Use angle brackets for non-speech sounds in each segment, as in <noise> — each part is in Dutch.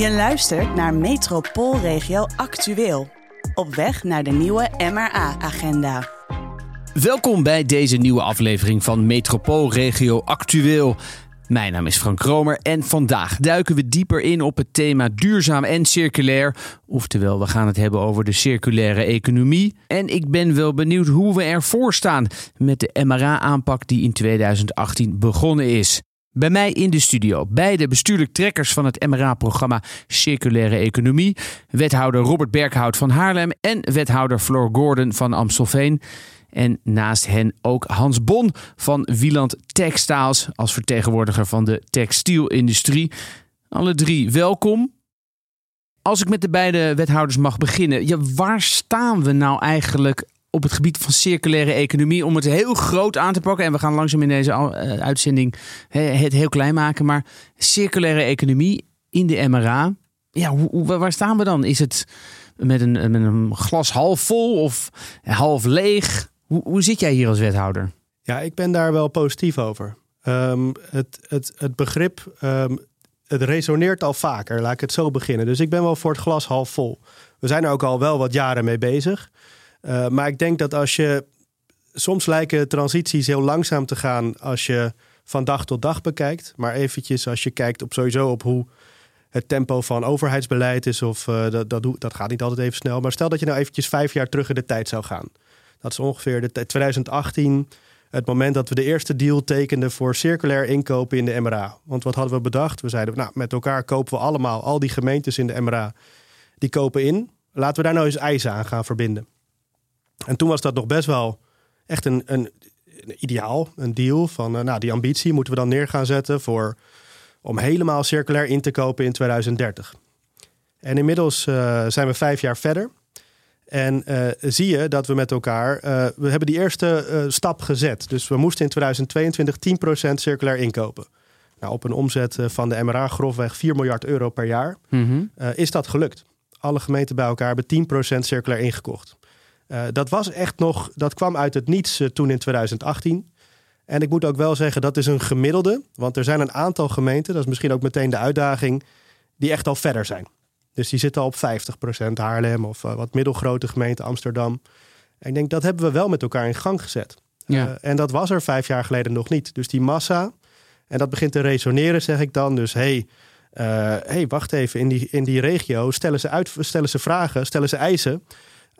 Je luistert naar Metropoolregio Actueel. Op weg naar de nieuwe MRA-agenda. Welkom bij deze nieuwe aflevering van Metropoolregio Actueel. Mijn naam is Frank Kromer en vandaag duiken we dieper in op het thema duurzaam en circulair. Oftewel, we gaan het hebben over de circulaire economie. En ik ben wel benieuwd hoe we ervoor staan met de MRA-aanpak die in 2018 begonnen is. Bij mij in de studio beide bestuurlijk trekkers van het MRA-programma Circulaire Economie. Wethouder Robert Berghout van Haarlem en wethouder Floor Gordon van Amstelveen. En naast hen ook Hans Bon van Wieland Textiles als vertegenwoordiger van de textielindustrie. Alle drie welkom. Als ik met de beide wethouders mag beginnen, ja, waar staan we nou eigenlijk op het gebied van circulaire economie om het heel groot aan te pakken? En we gaan langzaam in deze uh, uitzending het heel klein maken, maar circulaire economie in de MRA. Ja, waar staan we dan? Is het met een, met een glas half vol of half leeg? Hoe, hoe zit jij hier als wethouder? Ja, ik ben daar wel positief over. Um, het, het, het begrip, um, het resoneert al vaker, laat ik het zo beginnen. Dus ik ben wel voor het glas half vol. We zijn er ook al wel wat jaren mee bezig. Uh, maar ik denk dat als je. Soms lijken transities heel langzaam te gaan als je van dag tot dag bekijkt. Maar eventjes als je kijkt op sowieso op hoe het tempo van overheidsbeleid is. Of uh, dat, dat, dat gaat niet altijd even snel. Maar stel dat je nou eventjes vijf jaar terug in de tijd zou gaan. Dat is ongeveer de 2018, het moment dat we de eerste deal tekenden voor circulair inkopen in de MRA. Want wat hadden we bedacht? We zeiden, nou, met elkaar kopen we allemaal, al die gemeentes in de MRA, die kopen in. Laten we daar nou eens eisen aan gaan verbinden. En toen was dat nog best wel echt een, een, een ideaal, een deal van, uh, nou, die ambitie moeten we dan neer gaan zetten voor, om helemaal circulair in te kopen in 2030. En inmiddels uh, zijn we vijf jaar verder. En uh, zie je dat we met elkaar, we hebben die eerste stap gezet. Dus we moesten in 2022 10% circulair inkopen. Nou, op een omzet van de MRA grofweg 4 miljard euro per jaar mm -hmm. is dat gelukt. Alle gemeenten bij elkaar hebben 10% circulair ingekocht. Dat was echt nog, dat kwam uit het niets toen in 2018. En ik moet ook wel zeggen, dat is een gemiddelde. Want er zijn een aantal gemeenten, dat is misschien ook meteen de uitdaging, die echt al verder zijn. Dus die zitten al op 50% Haarlem of uh, wat middelgrote gemeente Amsterdam. En ik denk dat hebben we wel met elkaar in gang gezet. Ja. En dat was er vijf jaar geleden nog niet. Dus die massa, en dat begint te resoneren, zeg ik dan. Dus hey, hey wacht even, in die, in die regio stellen ze, uit, stellen ze vragen, stellen ze eisen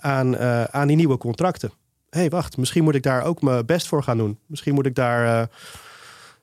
aan, aan die nieuwe contracten. hey, wacht, misschien moet ik daar ook mijn best voor gaan doen. Misschien moet ik daar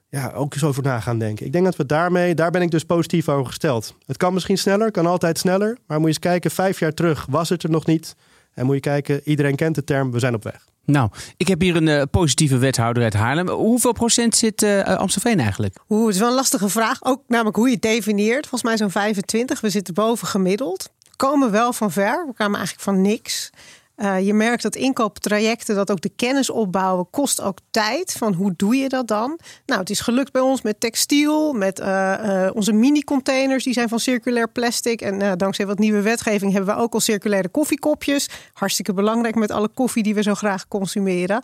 ja, ook eens over na gaan denken. Ik denk dat we daarmee, daar ben ik dus positief over gesteld. Het kan misschien sneller, kan altijd sneller. Maar moet je eens kijken, vijf jaar terug was het er nog niet. En moet je kijken, iedereen kent de term, we zijn op weg. Nou, ik heb hier een uh, positieve wethouder uit Haarlem. Hoeveel procent zit uh, Amstelveen eigenlijk? Oeh, het is wel een lastige vraag. Ook namelijk hoe je het definieert. Volgens mij zo'n 25. We zitten boven gemiddeld. Komen wel van ver. We kwamen eigenlijk van niks. Uh, je merkt dat inkooptrajecten, dat ook de kennis opbouwen, kost ook tijd. Van hoe doe je dat dan? Nou, het is gelukt bij ons met textiel, met uh, uh, onze mini-containers, die zijn van circulair plastic. En dankzij wat nieuwe wetgeving hebben we ook al circulaire koffiekopjes. Hartstikke belangrijk met alle koffie die we zo graag consumeren.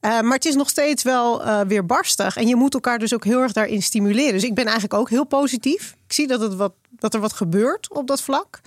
Maar het is nog steeds wel weer barstig. En je moet elkaar dus ook heel erg daarin stimuleren. Dus ik ben eigenlijk ook heel positief. Ik zie dat, het wat, dat er wat gebeurt op dat vlak.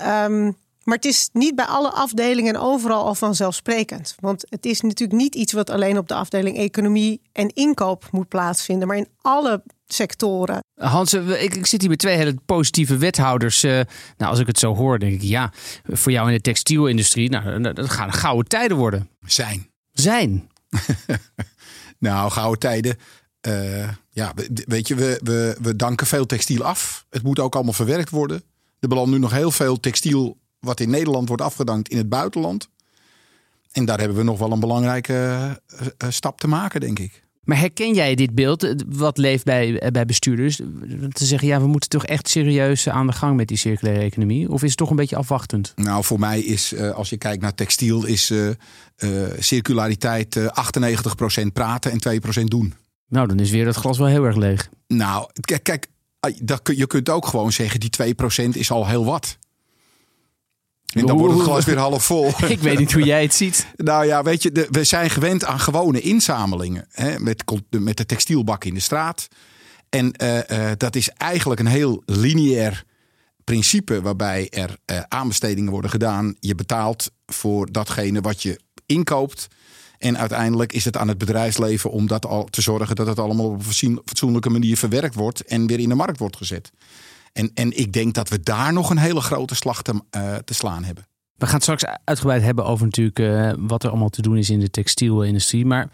Um, maar het is niet bij alle afdelingen en overal al vanzelfsprekend. Want het is natuurlijk niet iets wat alleen op de afdeling economie en inkoop moet plaatsvinden, maar in alle sectoren. Hans, ik, ik zit hier met twee hele positieve wethouders. Uh, nou, als ik het zo hoor, denk ik ja, voor jou in de textielindustrie, nou, dat gaan gouden tijden worden. Zijn. Zijn. <laughs> nou, gouden tijden. Uh, ja, weet je, we, we, we danken veel textiel af. Het moet ook allemaal verwerkt worden. Er belandt nu nog heel veel textiel wat in Nederland wordt afgedankt in het buitenland. En daar hebben we nog wel een belangrijke uh, stap te maken, denk ik. Maar herken jij dit beeld, wat leeft bij, bij bestuurders? Te zeggen, ja, we moeten toch echt serieus aan de gang met die circulaire economie? Of is het toch een beetje afwachtend? Nou, voor mij is, als je kijkt naar textiel, is uh, uh, circulariteit 98% praten en 2% doen. Nou, dan is weer dat glas wel heel erg leeg. Nou, kijk, kijk dat, je kunt ook gewoon zeggen, die 2% is al heel wat. En dan wordt het glas weer half vol. <laughs> Ik weet niet hoe jij het ziet. <laughs> nou ja, weet je, de, we zijn gewend aan gewone inzamelingen. Hè, met, met de textielbak in de straat. En uh, uh, dat is eigenlijk een heel lineair principe waarbij er uh, aanbestedingen worden gedaan. Je betaalt voor datgene wat je inkoopt. En uiteindelijk is het aan het bedrijfsleven om dat al te zorgen dat het allemaal op een fatsoenlijke manier verwerkt wordt en weer in de markt wordt gezet. En, en ik denk dat we daar nog een hele grote slag te, uh, te slaan hebben. We gaan het straks uitgebreid hebben over natuurlijk uh, wat er allemaal te doen is in de textielindustrie. Maar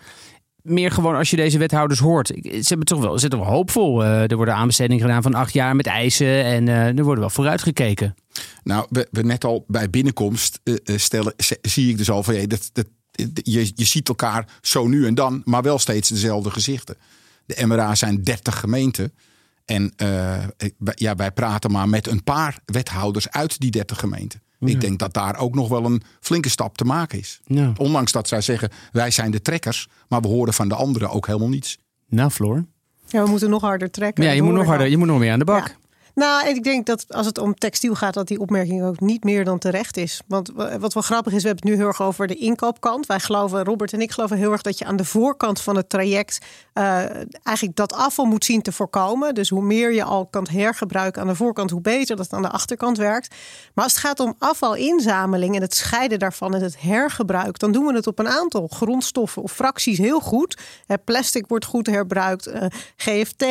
meer gewoon als je deze wethouders hoort. Ze hebben toch wel, ze zitten wel hoopvol. Uh, er worden aanbestedingen gedaan van acht jaar met eisen en uh, er worden wel vooruitgekeken. Nou, we, we net al bij binnenkomst uh, stellen, zie ik dus al van je, dat, dat, je, je ziet elkaar zo nu en dan, maar wel steeds dezelfde gezichten. De MRA zijn 30 gemeenten. En ja, wij praten maar met een paar wethouders uit die 30 gemeenten. Ik denk dat daar ook nog wel een flinke stap te maken is. Ja. Ondanks dat zij zeggen, wij zijn de trekkers, maar we horen van de anderen ook helemaal niets. Nou, Floor. Ja, we moeten nog harder trekken. Ja, je moet nog harder, je moet nog meer aan de bak. Ja. Nou, ik denk dat als het om textiel gaat, dat die opmerking ook niet meer dan terecht is. Want wat wel grappig is, we hebben het nu heel erg over de inkoopkant. Wij geloven, Robert en ik geloven heel erg dat je aan de voorkant van het traject uh, eigenlijk dat afval moet zien te voorkomen. Dus hoe meer je al kan hergebruiken aan de voorkant, hoe beter dat aan de achterkant werkt. Maar als het gaat om afvalinzameling en het scheiden daarvan en het hergebruik, dan doen we het op een aantal grondstoffen of fracties heel goed. Plastic wordt goed herbruikt, uh, GFT.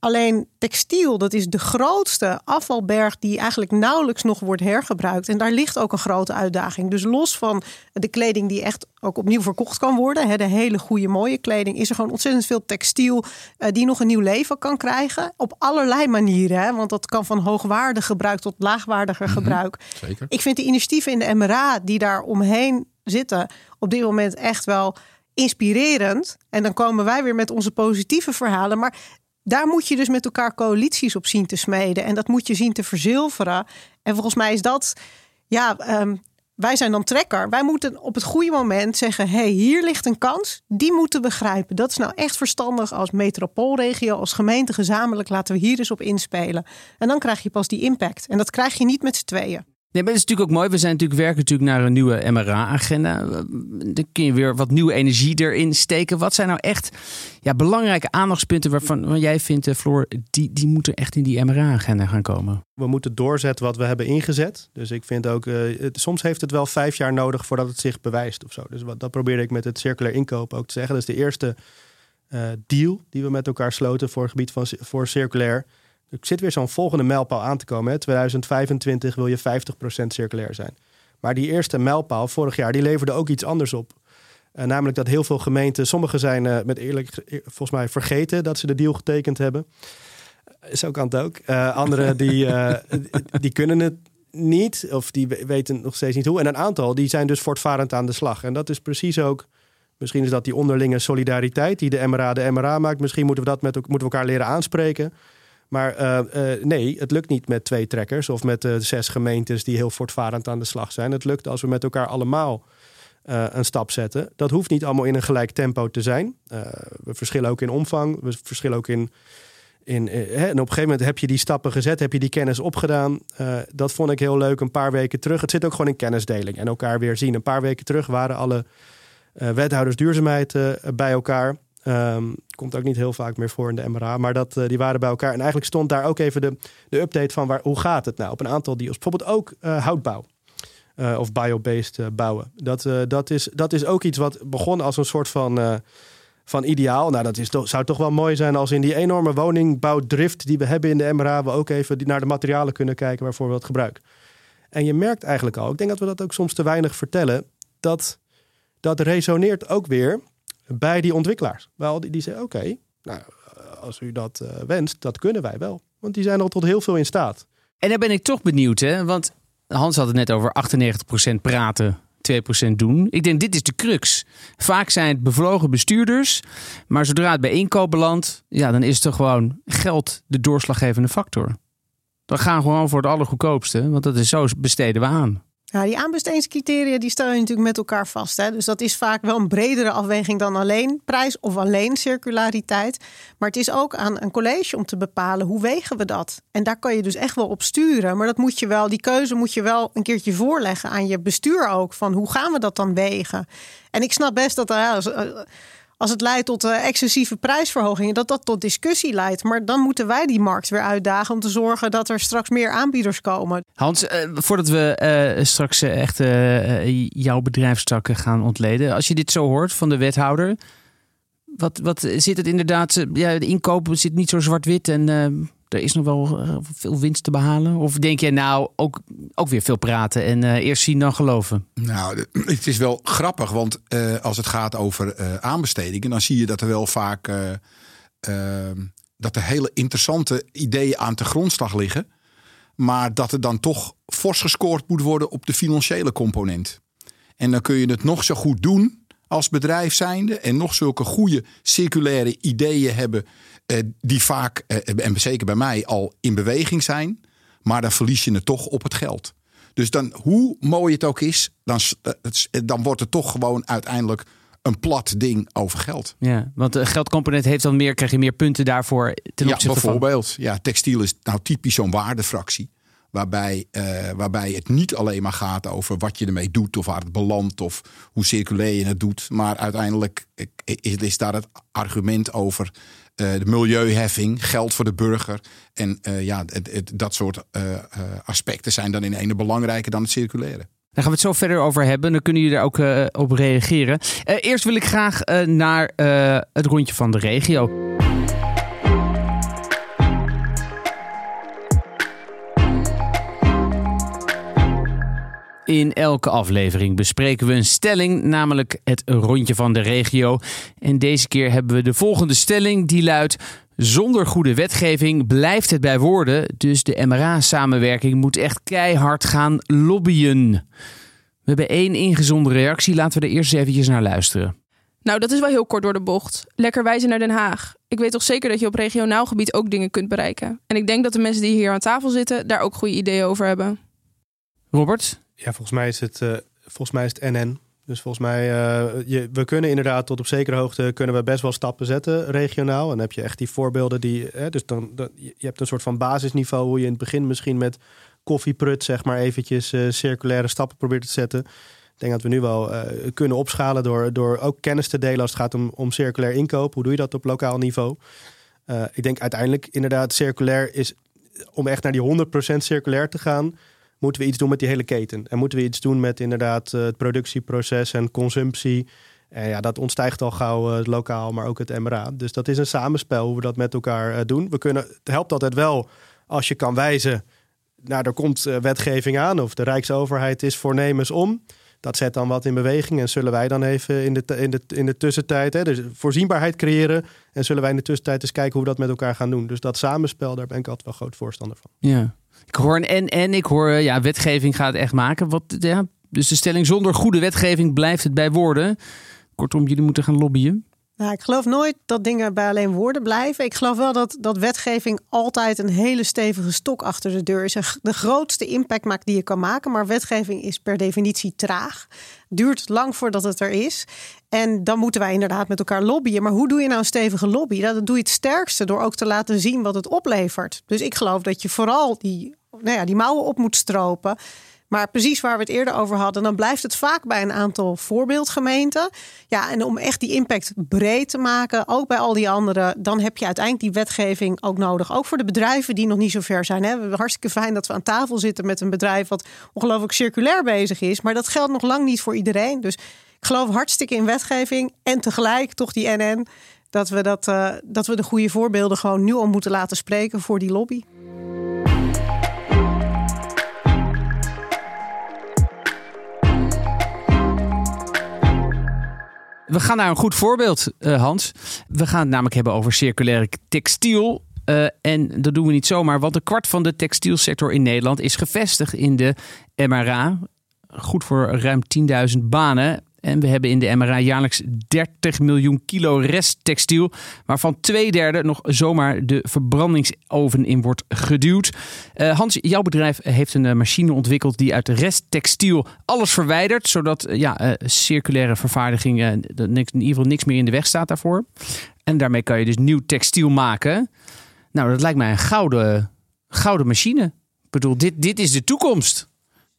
Alleen textiel, dat is de grootste afvalberg die eigenlijk nauwelijks nog wordt hergebruikt. En daar ligt ook een grote uitdaging. Dus los van de kleding die echt ook opnieuw verkocht kan worden, de hele goede mooie kleding, is er gewoon ontzettend veel textiel eh, die nog een nieuw leven kan krijgen. Op allerlei manieren. Want dat kan van hoogwaardig gebruik tot laagwaardiger mhm, gebruik. Zeker. Ik vind de initiatieven in de MRA die daar omheen zitten op dit moment echt wel inspirerend. En dan komen wij weer met onze positieve verhalen. Maar daar moet je dus met elkaar coalities op zien te smeden. En dat moet je zien te verzilveren. En volgens mij is dat, ja, um, wij zijn dan trekker. Wij moeten op het goede moment zeggen: hé, hey, hier ligt een kans. Die moeten begrijpen. Dat is nou echt verstandig als metropoolregio, als gemeente gezamenlijk. Laten we hier dus op inspelen. En dan krijg je pas die impact. En dat krijg je niet met z'n tweeën. Nee, maar dat is natuurlijk ook mooi. We zijn natuurlijk werken natuurlijk naar een nieuwe MRA-agenda. Dan kun je weer wat nieuwe energie erin steken. Wat zijn nou echt ja, belangrijke aandachtspunten waarvan jij vindt, eh, Floor, die, die moeten echt in die MRA-agenda gaan komen? We moeten doorzetten wat we hebben ingezet. Dus ik vind ook, het, soms heeft het wel vijf jaar nodig voordat het zich bewijst of zo. Dus wat, dat probeerde ik met het circulair inkopen ook te zeggen. Dat is de eerste uh, deal die we met elkaar sloten voor het gebied van voor circulair. Er zit weer zo'n volgende mijlpaal aan te komen. Hè. 2025 wil je 50% circulair zijn. Maar die eerste mijlpaal vorig jaar, die leverde ook iets anders op. Uh, namelijk dat heel veel gemeenten, sommige zijn uh, met eerlijk, volgens mij vergeten dat ze de deal getekend hebben. Uh, zo kan het ook. anderen <laughs> die, die kunnen het niet of die weten nog steeds niet hoe. En een aantal die zijn dus voortvarend aan de slag. En dat is precies ook, misschien is dat die onderlinge solidariteit die de MRA de MRA maakt. Misschien moeten we dat met moeten we elkaar leren aanspreken. Maar uh, uh, nee, het lukt niet met twee trekkers of met uh, zes gemeentes die heel voortvarend aan de slag zijn. Het lukt als we met elkaar allemaal een stap zetten. Dat hoeft niet allemaal in een gelijk tempo te zijn. we verschillen ook in omvang, we verschillen ook in. in hè, en op een gegeven moment heb je die stappen gezet, heb je die kennis opgedaan. dat vond ik heel leuk een paar weken terug. Het zit ook gewoon in kennisdeling en elkaar weer zien. Een paar weken terug waren alle wethouders duurzaamheid bij elkaar. Um, komt ook niet heel vaak meer voor in de MRA. Maar dat, uh, die waren bij elkaar. En eigenlijk stond daar ook even de, de update van waar, hoe gaat het nou? Op een aantal deals. Bijvoorbeeld ook uh, houtbouw. Uh, of biobased bouwen. Dat, dat, is, dat is ook iets wat begon als een soort van, van ideaal. Nou, dat is zou toch wel mooi zijn als in die enorme woningbouwdrift die we hebben in de MRA... we ook even naar de materialen kunnen kijken waarvoor we dat gebruiken. En je merkt eigenlijk al, ik denk dat we dat ook soms te weinig vertellen... dat dat resoneert ook weer bij die ontwikkelaars. Wel, die, die zeggen, oké, nou, als u dat uh, wenst, dat kunnen wij wel. Want die zijn al tot heel veel in staat. En dan ben ik toch benieuwd, hè? want Hans had het net over 98% praten, 2% doen. Ik denk, dit is de crux. Vaak zijn het bevlogen bestuurders, maar zodra het bij inkoop belandt, ja, dan is er gewoon geld de doorslaggevende factor. We gaan gewoon voor het allergoedkoopste, want dat is zo besteden we aan. Ja, die aanbestedingscriteria die stel je natuurlijk met elkaar vast. Hè? Dus dat is vaak wel een bredere afweging dan alleen prijs of alleen circulariteit. Maar het is ook aan een college om te bepalen hoe wegen we dat. En daar kan je dus echt wel op sturen. Maar dat moet je wel, die keuze moet je wel een keertje voorleggen aan je bestuur ook. Van hoe gaan we dat dan wegen? En ik snap best dat er als het leidt tot uh, excessieve prijsverhogingen, dat dat tot discussie leidt. Maar dan moeten wij die markt weer uitdagen om te zorgen dat er straks meer aanbieders komen. Hans, uh, voordat we uh, straks echt jouw bedrijfstakken gaan ontleden, als je dit zo hoort van de wethouder, wat, wat zit het inderdaad? Ja, de inkoop zit niet zo zwart-wit en er is nog wel veel winst te behalen? Of denk je nou ook, ook weer veel praten en uh, eerst zien dan geloven? Nou, <clears throat> het is wel grappig, want uh, als het gaat over aanbestedingen, dan zie je dat er wel vaak ehm, dat er hele interessante ideeën aan de grondslag liggen. Maar dat er dan toch fors gescoord moet worden op de financiële component. En dan kun je het nog zo goed doen als bedrijf zijnde en nog zulke goede circulaire ideeën hebben eh, die vaak, eh, en zeker bij mij, al in beweging zijn. Maar dan verlies je het toch op het geld. Dus dan, hoe mooi het ook is, dan, eh, dan wordt het toch gewoon uiteindelijk een plat ding over geld. Ja, want de geldcomponent heeft dan meer, krijg je meer punten daarvoor ten ja, opzichte bijvoorbeeld, Ja, textiel is nou typisch zo'n waardefractie. Waarbij, uh, waarbij het niet alleen maar gaat over wat je ermee doet of waar het belandt of hoe circulair je het doet. Maar uiteindelijk is daar het argument over de milieuheffing, geld voor de burger. En uh, ja, het, dat soort uh, aspecten zijn dan in ene belangrijker dan het circulaire. Daar gaan we het zo verder over hebben. Dan kunnen jullie er ook op reageren. eerst wil ik graag naar het rondje van de regio. In elke aflevering bespreken we een stelling, namelijk het rondje van de regio. En deze keer hebben we de volgende stelling, die luidt: Zonder goede wetgeving blijft het bij woorden, dus de MRA-samenwerking moet echt keihard gaan lobbyen. We hebben één ingezonden reactie, laten we er eerst eventjes naar luisteren. Nou, dat is wel heel kort door de bocht. Lekker wijzen naar Den Haag. Ik weet toch zeker dat je op regionaal gebied ook dingen kunt bereiken. En ik denk dat de mensen die hier aan tafel zitten daar ook goede ideeën over hebben. Robert, ja, volgens mij is het, uh, volgens mij is het NN. Dus volgens mij, je, we kunnen inderdaad tot op zekere hoogte kunnen we best wel stappen zetten regionaal. En dan heb je echt die voorbeelden die, hè, dus dan, je hebt een soort van basisniveau hoe je in het begin misschien met koffieprut zeg maar eventjes uh, circulaire stappen probeert te zetten. Ik denk dat we nu wel kunnen opschalen door, door ook kennis te delen als het gaat om, om circulair inkoop. Hoe doe je dat op lokaal niveau? ik denk uiteindelijk inderdaad circulair is om echt naar die 100% circulair te gaan moeten we iets doen met die hele keten. En moeten we iets doen met inderdaad eh, het productieproces en consumptie. En ja, dat ontstijgt al gauw het eh, lokaal, maar ook het MRA. Dus dat is een samenspel hoe we dat met elkaar eh, doen. We kunnen, het helpt altijd wel als je kan wijzen, nou, er komt wetgeving aan of de Rijksoverheid is voornemens om. Dat zet dan wat in beweging en zullen wij dan even in de, in de, in de tussentijd, hè, dus voorzienbaarheid creëren. En zullen wij in de tussentijd eens kijken hoe we dat met elkaar gaan doen. Dus dat samenspel, daar ben ik altijd wel groot voorstander van. Ja, ik hoor een en en. Ik hoor, ja, wetgeving gaat echt maken. Wat, ja, dus de stelling zonder goede wetgeving blijft het bij woorden. Kortom, jullie moeten gaan lobbyen. Nou, ik geloof nooit dat dingen bij alleen woorden blijven. Ik geloof wel dat, dat wetgeving altijd een hele stevige stok achter de deur is. De grootste impact maakt die je kan maken. Maar wetgeving is per definitie traag. Duurt lang voordat het er is. En dan moeten wij inderdaad met elkaar lobbyen. Maar hoe doe je nou een stevige lobby? Dat doe je het sterkste door ook te laten zien wat het oplevert. Dus ik geloof dat je vooral die, nou ja, die mouwen op moet stropen. Maar precies waar we het eerder over hadden, dan blijft het vaak bij een aantal voorbeeldgemeenten. Ja, en om echt die impact breed te maken, ook bij al die anderen, dan heb je uiteindelijk die wetgeving ook nodig. Ook voor de bedrijven die nog niet zo ver zijn. Hè. We hartstikke fijn dat we aan tafel zitten met een bedrijf wat ongelooflijk circulair bezig is. Maar dat geldt nog lang niet voor iedereen. Dus ik geloof hartstikke in wetgeving en tegelijk toch die NN. Dat we, dat, uh, dat we de goede voorbeelden gewoon nu al moeten laten spreken voor die lobby. We gaan naar een goed voorbeeld, uh, Hans. We gaan het namelijk hebben over circulaire textiel. Uh, en dat doen we niet zomaar, want een kwart van de textielsector in Nederland is gevestigd in de MRA. Goed voor ruim 10.000 banen. En we hebben in de MRA jaarlijks 30 miljoen kilo resttextiel, waarvan twee derde nog zomaar de verbrandingsoven in wordt geduwd. Uh, Hans, jouw bedrijf heeft een eh, machine ontwikkeld die uit resttextiel alles verwijdert, zodat uh, ja, circulaire vervaardiging in ieder geval niks meer in de weg staat daarvoor. En daarmee kan je dus nieuw textiel maken. Nou, dat lijkt mij een gouden, gouden machine. Ik bedoel, dit, dit is de toekomst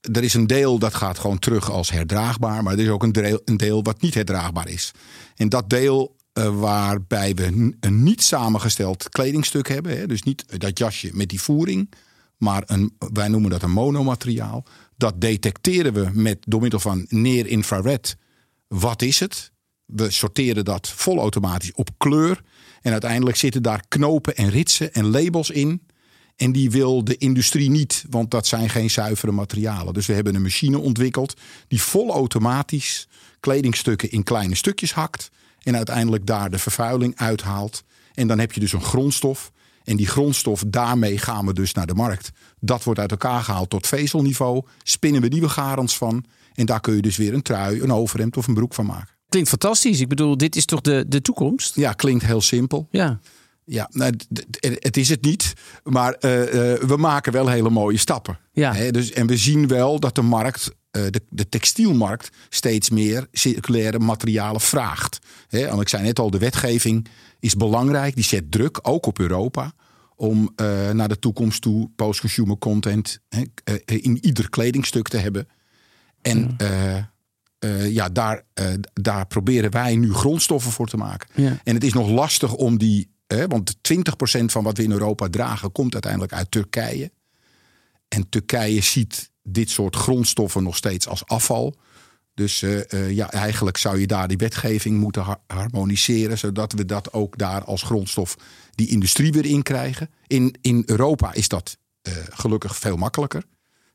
er is een deel dat gaat gewoon terug als herdraagbaar, maar er is ook een deel, een deel wat niet herdraagbaar is. En dat deel eh, waarbij we een niet samengesteld kledingstuk hebben. Hè? Dus niet dat jasje met die voering, maar een, wij noemen dat een monomateriaal. Dat detecteren we met, door middel van neer-infrared. Wat is het? We sorteren dat volautomatisch op kleur. En uiteindelijk zitten daar knopen en ritsen en labels in. En die wil de industrie niet, want dat zijn geen zuivere materialen. Dus we hebben een machine ontwikkeld die volautomatisch kledingstukken in kleine stukjes hakt. En uiteindelijk daar de vervuiling uithaalt. En dan heb je dus een grondstof. En die grondstof, daarmee gaan we dus naar de markt. Dat wordt uit elkaar gehaald tot vezelniveau. Spinnen we nieuwe garens van. En daar kun je dus weer een trui, een overhemd of een broek van maken. Klinkt fantastisch. Ik bedoel, dit is toch de, de toekomst? Ja, klinkt heel simpel. Ja. Ja, nou, het is het niet. Maar eh, eh, we maken wel hele mooie stappen. Ja. Hè, dus, en we zien wel dat de markt, eh, de, de textielmarkt, steeds meer circulaire materialen vraagt. Hè, want ik zei net al, de wetgeving is belangrijk. Die zet druk, ook op Europa. Om naar de toekomst toe post-consumer content hè, in ieder kledingstuk te hebben. En eh, eh, ja, daar, daar proberen wij nu grondstoffen voor te maken. Ja. En het is nog lastig om die. Want 20% van wat we in Europa dragen komt uiteindelijk uit Turkije. En Turkije ziet dit soort grondstoffen nog steeds als afval. Dus eh, eh, ja, eigenlijk zou je daar die wetgeving moeten har- harmoniseren. Zodat we dat ook daar als grondstof die industrie weer in krijgen. In, in Europa is dat eh, gelukkig veel makkelijker.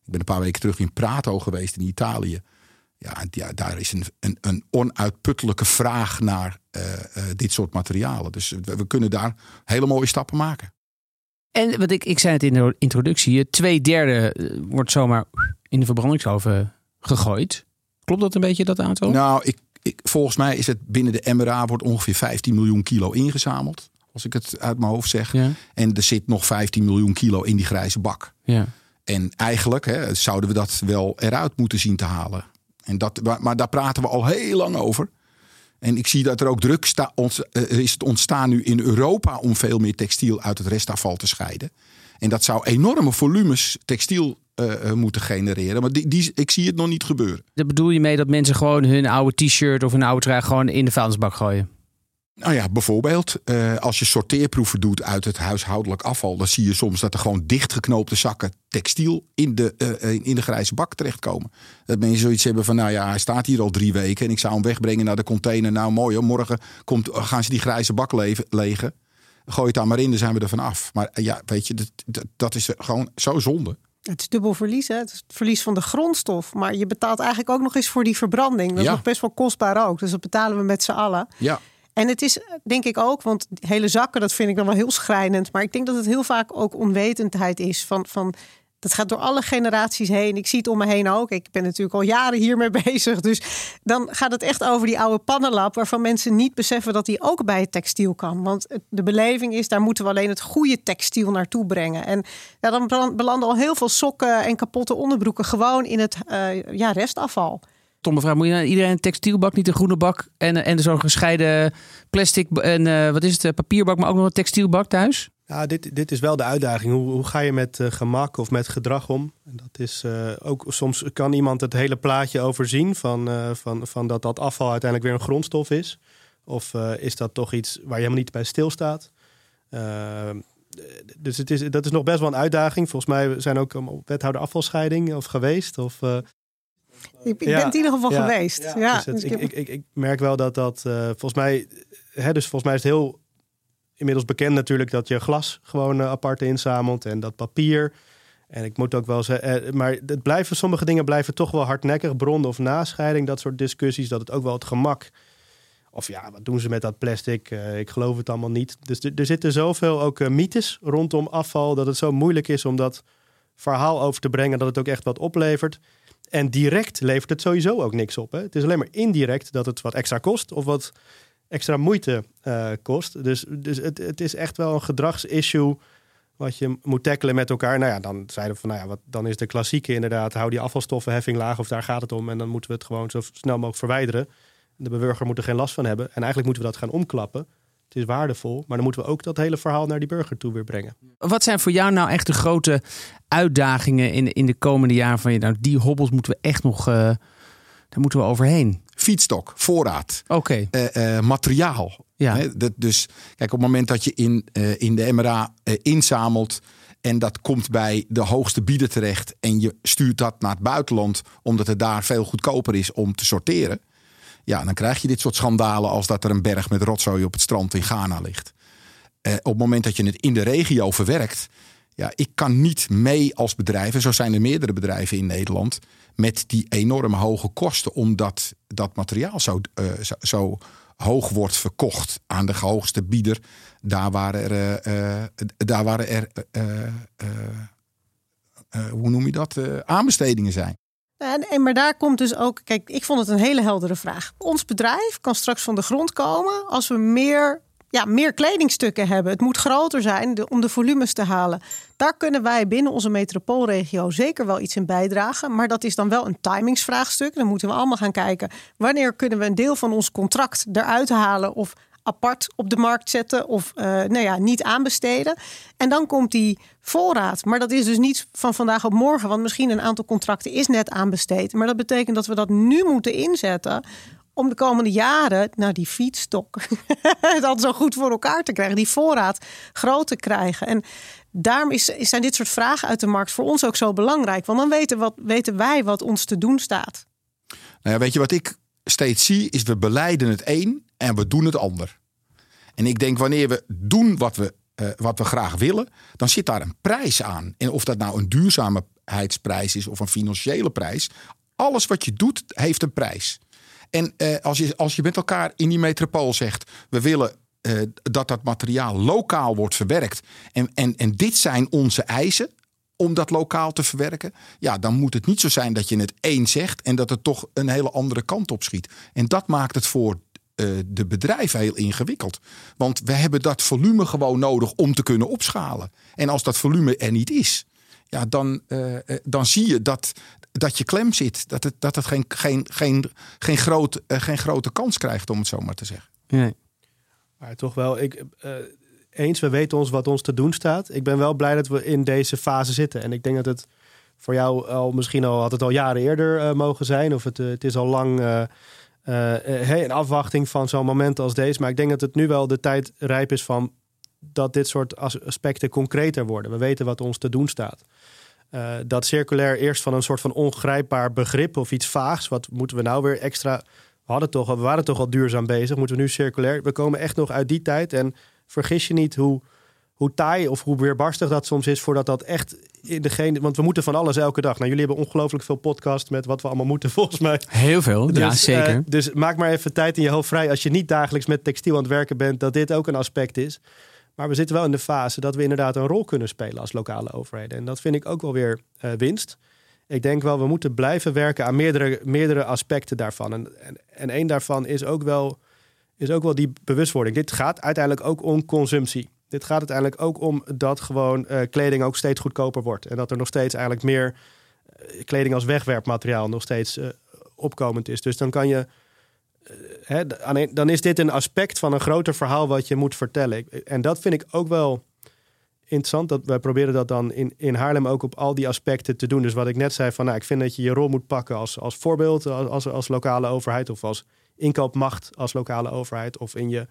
Ik ben een paar weken terug in Prato geweest in Italië. Ja, ja daar is een, een, een onuitputtelijke vraag naar eh, eh, dit soort materialen. Dus we, we kunnen daar hele mooie stappen maken. En wat ik, ik zei het in de introductie, twee derde eh, wordt zomaar in de verbrandingsoven gegooid. Klopt dat een beetje, dat aantal? Nou, ik, ik, volgens mij is het binnen de MRA wordt ongeveer 15 miljoen kilo ingezameld. Als ik het uit mijn hoofd zeg. Ja. En er zit nog 15 miljoen kilo in die grijze bak. Ja. En eigenlijk hè, zouden we dat wel eruit moeten zien te halen. En dat, maar, daar praten we al heel lang over. En ik zie dat er ook druk sta, ont, eh, is ontstaan nu in Europa om veel meer textiel uit het restafval te scheiden. En dat zou enorme volumes textiel eh, eh, moeten genereren. Maar die, die, ik zie het nog niet gebeuren. Daar bedoel je mee dat mensen gewoon hun oude t-shirt of hun oude trui gewoon in de vuilnisbak gooien? Nou ja, bijvoorbeeld eh, als je sorteerproeven doet uit het huishoudelijk afval, dan zie je soms dat er gewoon dichtgeknoopte zakken textiel in de, eh, in de grijze bak terechtkomen. Dat mensen zoiets hebben van, nou ja, hij staat hier al drie weken en ik zou hem wegbrengen naar de container. Nou mooi hoor, morgen komt, gaan ze die grijze bak legen. Gooi het daar maar in, dan zijn we er van af. Maar eh, ja, weet je, dat, dat, dat is gewoon zo zonde. Het is dubbel verlies. Hè? Het is het verlies van de grondstof. Maar je betaalt eigenlijk ook nog eens voor die verbranding. Dat is Ja. nog best wel kostbaar ook. Dus dat betalen we met z'n allen. Ja, En het is denk ik ook, want hele zakken, dat vind ik dan wel heel schrijnend. Maar ik denk dat het heel vaak ook onwetendheid is van. van dat gaat door alle generaties heen. Ik zie het om me heen ook. Ik ben natuurlijk al jaren hiermee <laughs> bezig. Dus dan gaat het echt over die oude pannenlap... waarvan mensen niet beseffen dat die ook bij het textiel kan. Want de beleving is, daar moeten we alleen het goede textiel naartoe brengen. En ja, dan beland- belanden al heel veel sokken en kapotte onderbroeken... gewoon in het eh, ja, restafval. Stomme vraag, moet je nou iedereen een textielbak, niet een groene bak en, en zo'n gescheiden plastic en eh, wat is het, eh, papierbak, maar ook nog een textielbak thuis? Ja, dit, dit is wel de uitdaging. Hoe, hoe ga je met eh, gemak of met gedrag om? En dat is eh, ook soms kan iemand het hele plaatje overzien van, eh, van, van dat dat afval uiteindelijk weer een grondstof is. Of eh, is dat toch iets waar je helemaal niet bij stilstaat? Eh, dus het is, dat is nog best wel een uitdaging. Volgens mij zijn ook wethouder afvalscheiding of geweest. Of, eh, Ik, ik Ja, ben het in ieder geval ja, geweest. Ja, dus het- dus ik ik, heb- ik, merk wel dat dat eh, volgens mij, hè, dus volgens mij is het heel inmiddels bekend natuurlijk dat je glas gewoon eh, apart inzamelt en dat papier. En ik moet ook wel zeggen, eh, maar het blijven, sommige dingen blijven toch wel hardnekkig. Bron of nascheiding, dat soort discussies. Dat het ook wel het gemak. Of ja, wat doen ze met dat plastic? Eh, ik geloof het allemaal niet. Dus er, zitten zoveel ook mythes rondom afval. Dat het zo moeilijk is om dat verhaal over te brengen. Dat het ook echt wat oplevert. En direct levert het sowieso ook niks op. Hè? Het is alleen maar indirect dat het wat extra kost. Of wat extra moeite eh, kost. Dus, dus het, het is echt wel een gedragsissue wat je moet tackelen met elkaar. Nou ja, dan zeiden we van, nou ja, wat, dan is de klassieke inderdaad... hou die afvalstoffenheffing laag of daar gaat het om... en dan moeten we het gewoon zo snel mogelijk verwijderen. De burger moet er geen last van hebben. En eigenlijk moeten we dat gaan omklappen. Het is waardevol, maar dan moeten we ook dat hele verhaal naar die burger toe weer brengen. Wat zijn voor jou nou echt de grote uitdagingen in, in de komende jaren van je? Nou, die hobbels moeten we echt nog, eh, daar moeten we overheen. fietstok, voorraad, Oké, eh, eh, materiaal. ja. Hè, dat, dus kijk, op het moment dat je in, eh, in de MRA inzamelt en dat komt bij de hoogste bieder terecht en je stuurt dat naar het buitenland omdat het daar veel goedkoper is om te sorteren. Ja, dan krijg je dit soort schandalen als dat er een berg met rotzooi op het strand in Ghana ligt. Eh, op het moment dat je het in de regio verwerkt, ja, ik kan niet mee als bedrijf, en zo zijn er meerdere bedrijven in Nederland, met die enorm hoge kosten, omdat dat materiaal zo, eh, zo, zo hoog wordt verkocht aan de hoogste bieder. Daar waren er, eh, eh, daar waren er hoe noem je dat? Aanbestedingen zijn. En, maar daar komt dus ook, kijk, ik vond het een hele heldere vraag. Ons bedrijf kan straks van de grond komen als we meer, ja, meer kledingstukken hebben. Het moet groter zijn om de volumes te halen. Daar kunnen wij binnen onze metropoolregio zeker wel iets in bijdragen. Maar dat is dan wel een timingsvraagstuk. Dan moeten we allemaal gaan kijken wanneer kunnen we een deel van ons contract eruit halen of apart op de markt zetten of eh, nou ja, niet aanbesteden. En dan komt die voorraad. Maar dat is dus niet van vandaag op morgen, want misschien een aantal contracten is net aanbesteed. Maar dat betekent dat we dat nu moeten inzetten om de komende jaren naar die fietsstok <laughs> dat zo goed voor elkaar te krijgen, die voorraad groot te krijgen. En daarom is, zijn dit soort vragen uit de markt voor ons ook zo belangrijk, want dan weten, wat, weten wij wat ons te doen staat. Nou ja, weet je wat ik steeds zie? Is we beleiden het een en we doen het ander. En ik denk wanneer we doen wat we, eh, wat we graag willen, dan zit daar een prijs aan. En of dat nou een duurzaamheidsprijs is of een financiële prijs. Alles wat je doet heeft een prijs. En eh, als, je, als je met elkaar in die metropool zegt, we willen eh, dat dat materiaal lokaal wordt verwerkt. En, en, en dit zijn onze eisen om dat lokaal te verwerken. Ja, dan moet het niet zo zijn dat je het één zegt en dat het toch een hele andere kant op schiet. En dat maakt het voor eh, de bedrijven heel ingewikkeld. Want we hebben dat volume gewoon nodig om te kunnen opschalen. En als dat volume er niet is, ja, dan, eh, eh, dan zie je dat, dat je klem zit. Dat het, dat het geen, geen, geen, geen, groot, geen grote kans krijgt, om het zo maar te zeggen. Nee. Maar toch wel, ik, eh, eens, we weten ons wat ons te doen staat. Ik ben wel blij dat we in deze fase zitten. En ik denk dat het voor jou al misschien al had het al jaren eerder eh, mogen zijn. Of het, eh, het is al lang eh, eh, in afwachting van zo'n moment als deze. Maar ik denk dat het nu wel de tijd rijp is van dat dit soort as- aspecten concreter worden. We weten wat ons te doen staat. Dat circulair eerst van een soort van ongrijpbaar begrip of iets vaags. Wat moeten we nou weer extra. We, hadden toch, we waren toch al duurzaam bezig. Moeten we nu circulair? We komen echt nog uit die tijd. En vergis je niet hoe, hoe taai of hoe weerbarstig dat soms is. Voordat dat echt in degene. Want we moeten van alles elke dag. Nou, jullie hebben ongelooflijk veel podcast met wat we allemaal moeten, <laughs> volgens mij. Heel veel, ja Dus, zeker. eh, dus maak maar even tijd in je hoofd vrij als je niet dagelijks met textiel aan het werken bent, dat dit ook een aspect is. Maar we zitten wel in de fase dat we inderdaad een rol kunnen spelen als lokale overheden. En dat vind ik ook wel weer eh, winst. Ik denk wel, we moeten blijven werken aan meerdere, meerdere aspecten daarvan. En, en, en één daarvan is ook, wel, is ook wel die bewustwording. Dit gaat uiteindelijk ook om consumptie. Dit gaat uiteindelijk ook om dat gewoon eh, kleding ook steeds goedkoper wordt. En dat er nog steeds eigenlijk meer eh, kleding als wegwerpmateriaal nog steeds eh, opkomend is. Dus dan kan je. hè, dan is dit een aspect van een groter verhaal wat je moet vertellen. En dat vind ik ook wel interessant. Dat wij proberen dat dan in, in Haarlem ook op al die aspecten te doen. Dus wat ik net zei, van nou, ik vind dat je je rol moet pakken als, als voorbeeld, als, als lokale overheid of als inkoopmacht als lokale overheid. Of in je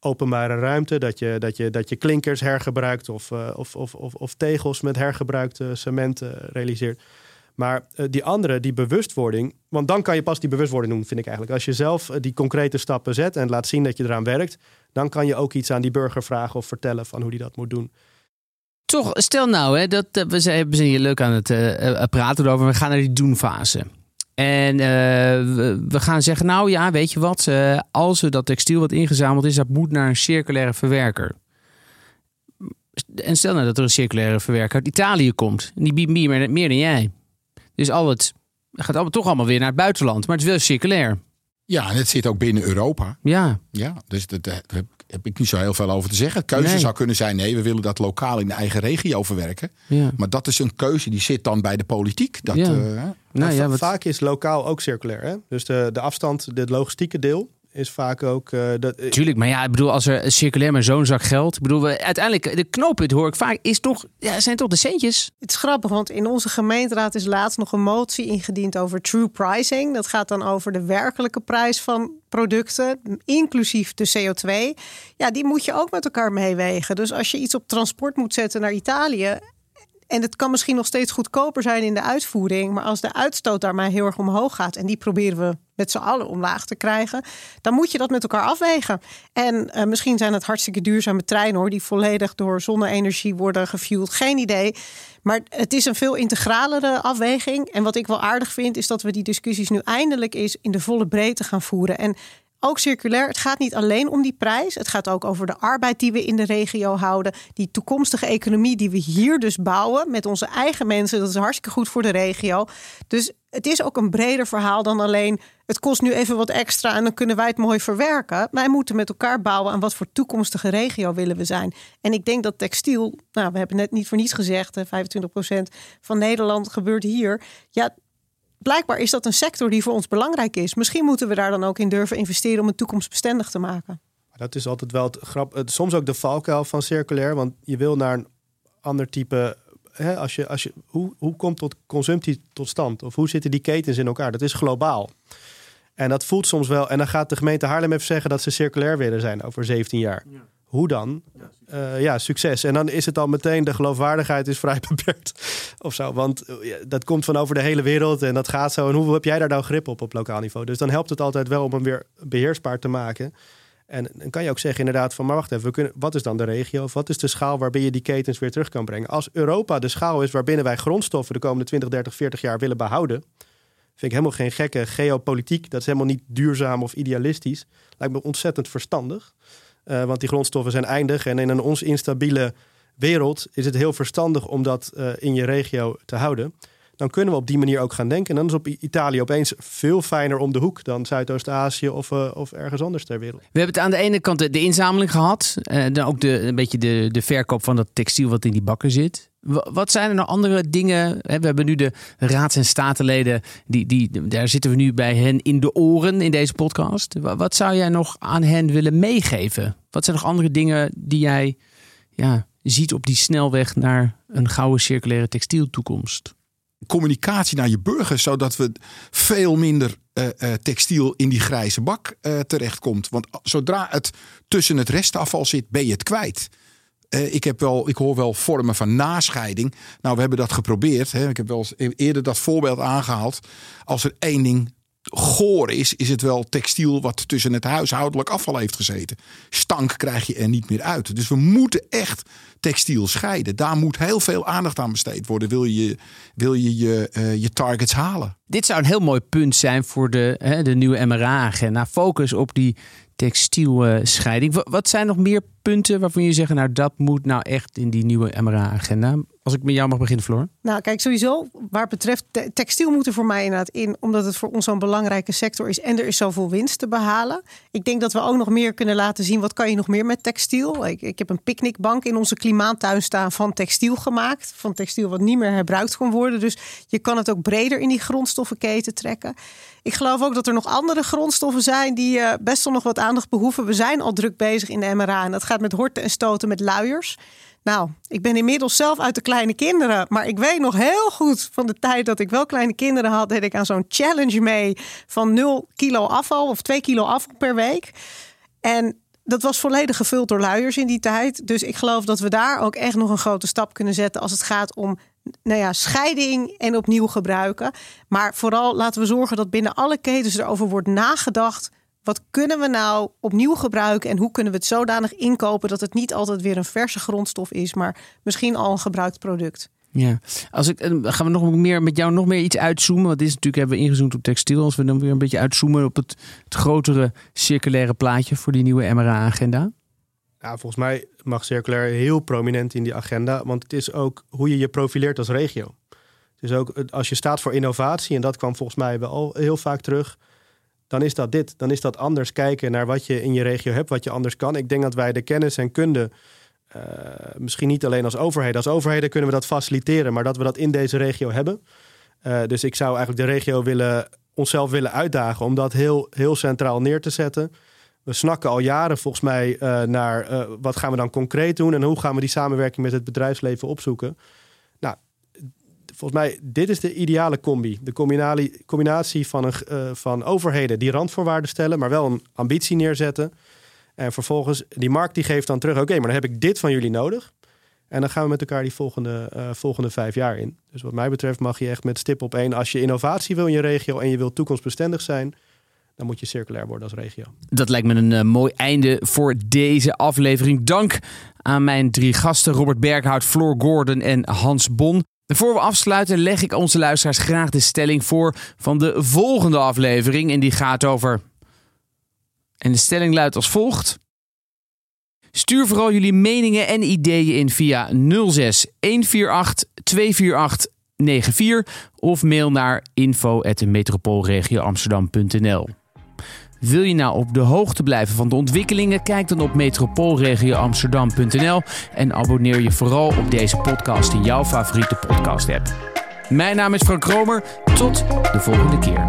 openbare ruimte, dat je, dat je, dat je klinkers hergebruikt of, eh, of, of, of, tegels met hergebruikte cement eh, realiseert. Maar eh, die andere, die bewustwording, want dan kan je pas die bewustwording doen, vind ik eigenlijk. Als je zelf die concrete stappen zet en laat zien dat je eraan werkt, dan kan je ook iets aan die burger vragen of vertellen van hoe die dat moet doen. Toch, stel nou, hè, dat, we, zijn, we hier leuk aan het praten over. We gaan naar die doen-fase. En eh, we, we gaan zeggen, nou ja, weet je wat? eh, als we dat textiel wat ingezameld is, dat moet naar een circulaire verwerker. En stel nou dat er een circulaire verwerker uit Italië komt. En die biedt meer, meer dan jij. Dus al het gaat allemaal, toch allemaal weer naar het buitenland. Maar het is wel circulair. Ja, en het zit ook binnen Europa. Ja, Ja, dus dat, heb, ik niet zo heel veel over te zeggen. Keuze Nee. zou kunnen zijn: nee, we willen dat lokaal in de eigen regio verwerken. ja. Maar dat is een keuze die zit dan bij de politiek. Dat, Ja. eh, Nou ja, wat, Vaak is lokaal ook circulair. Hè? Dus de, de afstand, de logistieke deel is vaak ook... Uh, dat, Tuurlijk, maar ja, ik bedoel, als er circulair maar zo'n zak geld... Ik bedoel, we, uiteindelijk, de knooppunt hoor ik vaak, is toch, ja, zijn toch de centjes? Het is grappig, want in onze gemeenteraad is laatst nog een motie ingediend over true pricing. Dat gaat dan over de werkelijke prijs van producten, inclusief de CO2. Ja, die moet je ook met elkaar meewegen. Dus als je iets op transport moet zetten naar Italië en het kan misschien nog steeds goedkoper zijn in de uitvoering. Maar als de uitstoot daarmee heel erg omhoog gaat. En die proberen we met z'n allen omlaag te krijgen. Dan moet je dat met elkaar afwegen. En uh, misschien zijn het hartstikke duurzame treinen hoor. Die volledig door zonne-energie worden gefueld. Geen idee. Maar het is een veel integralere afweging. En wat ik wel aardig vind, is dat we die discussies nu eindelijk eens in de volle breedte gaan voeren. En ook circulair. Het gaat niet alleen om die prijs. Het gaat ook over de arbeid die we in de regio houden. Die toekomstige economie die we hier dus bouwen met onze eigen mensen. Dat is hartstikke goed voor de regio. Dus het is ook een breder verhaal dan alleen. Het kost nu even wat extra en dan kunnen wij het mooi verwerken. Wij moeten met elkaar bouwen aan wat voor toekomstige regio willen we zijn. En ik denk dat textiel, nou, we hebben net niet voor niets gezegd, 25% van Nederland gebeurt hier. Ja, blijkbaar is dat een sector die voor ons belangrijk is. Misschien moeten we daar dan ook in durven investeren om het toekomstbestendig te maken. Dat is altijd wel het grap. Soms ook de valkuil van circulair. Want je wil naar een ander type. Hè, als je, als je, hoe, hoe komt tot consumptie tot stand? Of hoe zitten die ketens in elkaar? Dat is globaal. En dat voelt soms wel. En dan gaat de gemeente Haarlem even zeggen dat ze circulair willen zijn over 17 jaar. Ja. Hoe dan? Uh, ja, succes. En dan is het al meteen, de geloofwaardigheid is vrij <laughs> beperkt. of zo. Want uh, dat komt van over de hele wereld en dat gaat zo. En hoe heb jij daar nou grip op op lokaal niveau? Dus dan helpt het altijd wel om hem weer beheersbaar te maken. En dan kan je ook zeggen inderdaad van, maar wacht even, we kunnen, wat is dan de regio? Of wat is de schaal waarbinnen je die ketens weer terug kan brengen? Als Europa de schaal is waarbinnen wij grondstoffen de komende 20, 30, 40 jaar willen behouden, vind ik helemaal geen gekke geopolitiek. Dat is helemaal niet duurzaam of idealistisch. Lijkt me ontzettend verstandig. Uh, want die grondstoffen zijn eindig. En in een ons instabiele wereld is het heel verstandig om dat uh, in je regio te houden. Dan kunnen we op die manier ook gaan denken. En dan is op Italië opeens veel fijner om de hoek dan Zuidoost-Azië of, uh, of ergens anders ter wereld. We hebben het aan de ene kant de, de inzameling gehad. dan ook de, een beetje de, de verkoop van dat textiel wat in die bakken zit. Wat zijn er nog andere dingen? We hebben nu de raads- en statenleden. Die, die, daar zitten we nu bij hen in de oren in deze podcast. Wat zou jij nog aan hen willen meegeven? Wat zijn nog andere dingen die jij ja, ziet op die snelweg naar een gouden circulaire textieltoekomst? Communicatie naar je burgers, zodat we veel minder uh, uh, textiel in die grijze bak uh, terechtkomt. Want zodra het tussen het restafval zit, ben je het kwijt. Uh, ik, heb wel, ik hoor wel vormen van nascheiding. Nou, we hebben dat geprobeerd. Hè. Ik heb wel e-, eerder dat voorbeeld aangehaald. Als er één ding goor is, is het wel textiel wat tussen het huishoudelijk afval heeft gezeten. Stank krijg je er niet meer uit. Dus we moeten echt textiel scheiden. Daar moet heel veel aandacht aan besteed worden. Wil je wil je, je, uh, je targets halen? Dit zou een heel mooi punt zijn voor de, hè, de nieuwe MRA-agenda. Focus op die textielscheiding. Wat zijn nog meer punten waarvan je zegt, nou dat moet nou echt in die nieuwe MRA-agenda? Als ik met jou mag beginnen, Floor. Nou, kijk, sowieso, waar betreft textiel moet er voor mij inderdaad in, omdat het voor ons zo'n belangrijke sector is en er is zoveel winst te behalen. Ik denk dat we ook nog meer kunnen laten zien, wat kan je nog meer met textiel? Ik, ik heb een picknickbank in onze klimaattuin staan van textiel gemaakt, van textiel wat niet meer herbruikt kan worden. Dus je kan het ook breder in die grondstoffenketen trekken. Ik geloof ook dat er nog andere grondstoffen zijn die uh, best wel nog wat aandacht behoeven. We zijn al druk bezig in de MRA en dat gaat met horten en stoten met luiers. Nou, ik ben inmiddels zelf uit de kleine kinderen. Maar ik weet nog heel goed van de tijd dat ik wel kleine kinderen had. deed ik aan zo'n challenge mee van 0 kilo afval of 2 kilo afval per week. En dat was volledig gevuld door luiers in die tijd. Dus ik geloof dat we daar ook echt nog een grote stap kunnen zetten als het gaat om nou ja, scheiding en opnieuw gebruiken. Maar vooral laten we zorgen dat binnen alle ketens erover wordt nagedacht wat kunnen we nou opnieuw gebruiken en hoe kunnen we het zodanig inkopen dat het niet altijd weer een verse grondstof is, maar misschien al een gebruikt product? Ja, als ik, gaan we nog meer met jou nog meer iets uitzoomen. Want dit is natuurlijk hebben we ingezoomd op textiel. Als we dan weer een beetje uitzoomen op het, het grotere circulaire plaatje voor die nieuwe MRA-agenda. Ja, volgens mij mag circulair heel prominent in die agenda. Want het is ook hoe je je profileert als regio. Dus ook als je staat voor innovatie, en dat kwam volgens mij wel heel vaak terug dan is dat dit. Dan is dat anders kijken naar wat je in je regio hebt, wat je anders kan. Ik denk dat wij de kennis en kunde, uh, misschien niet alleen als overheid, als overheden kunnen we dat faciliteren, maar dat we dat in deze regio hebben. Uh, dus ik zou eigenlijk de regio willen onszelf willen uitdagen om dat heel, heel centraal neer te zetten. We snakken al jaren volgens mij uh, naar uh, wat gaan we dan concreet doen en hoe gaan we die samenwerking met het bedrijfsleven opzoeken. Nou, volgens mij, dit is de ideale combi. De combinatie van, een, uh, van overheden die randvoorwaarden stellen, maar wel een ambitie neerzetten. En vervolgens, die markt die geeft dan terug, oké, maar dan heb ik dit van jullie nodig. En dan gaan we met elkaar die volgende, volgende vijf jaar in. Dus wat mij betreft mag je echt met stip op één. Als je innovatie wil in je regio en je wilt toekomstbestendig zijn, dan moet je circulair worden als regio. Dat lijkt me een uh, mooi einde voor deze aflevering. Dank aan mijn drie gasten, Robert Berghout, Floor Gordon en Hans Bon. Voor we afsluiten leg ik onze luisteraars graag de stelling voor van de volgende aflevering. En die gaat over. En de stelling luidt als volgt. Stuur vooral jullie meningen en ideeën in via 06 148 248 94 of mail naar info@metropoolregioamsterdam.nl. Wil je nou op de hoogte blijven van de ontwikkelingen? Kijk dan op metropoolregioamsterdam.nl en abonneer je vooral op deze podcast in jouw favoriete podcast app. Mijn naam is Frank Kromer. Tot de volgende keer.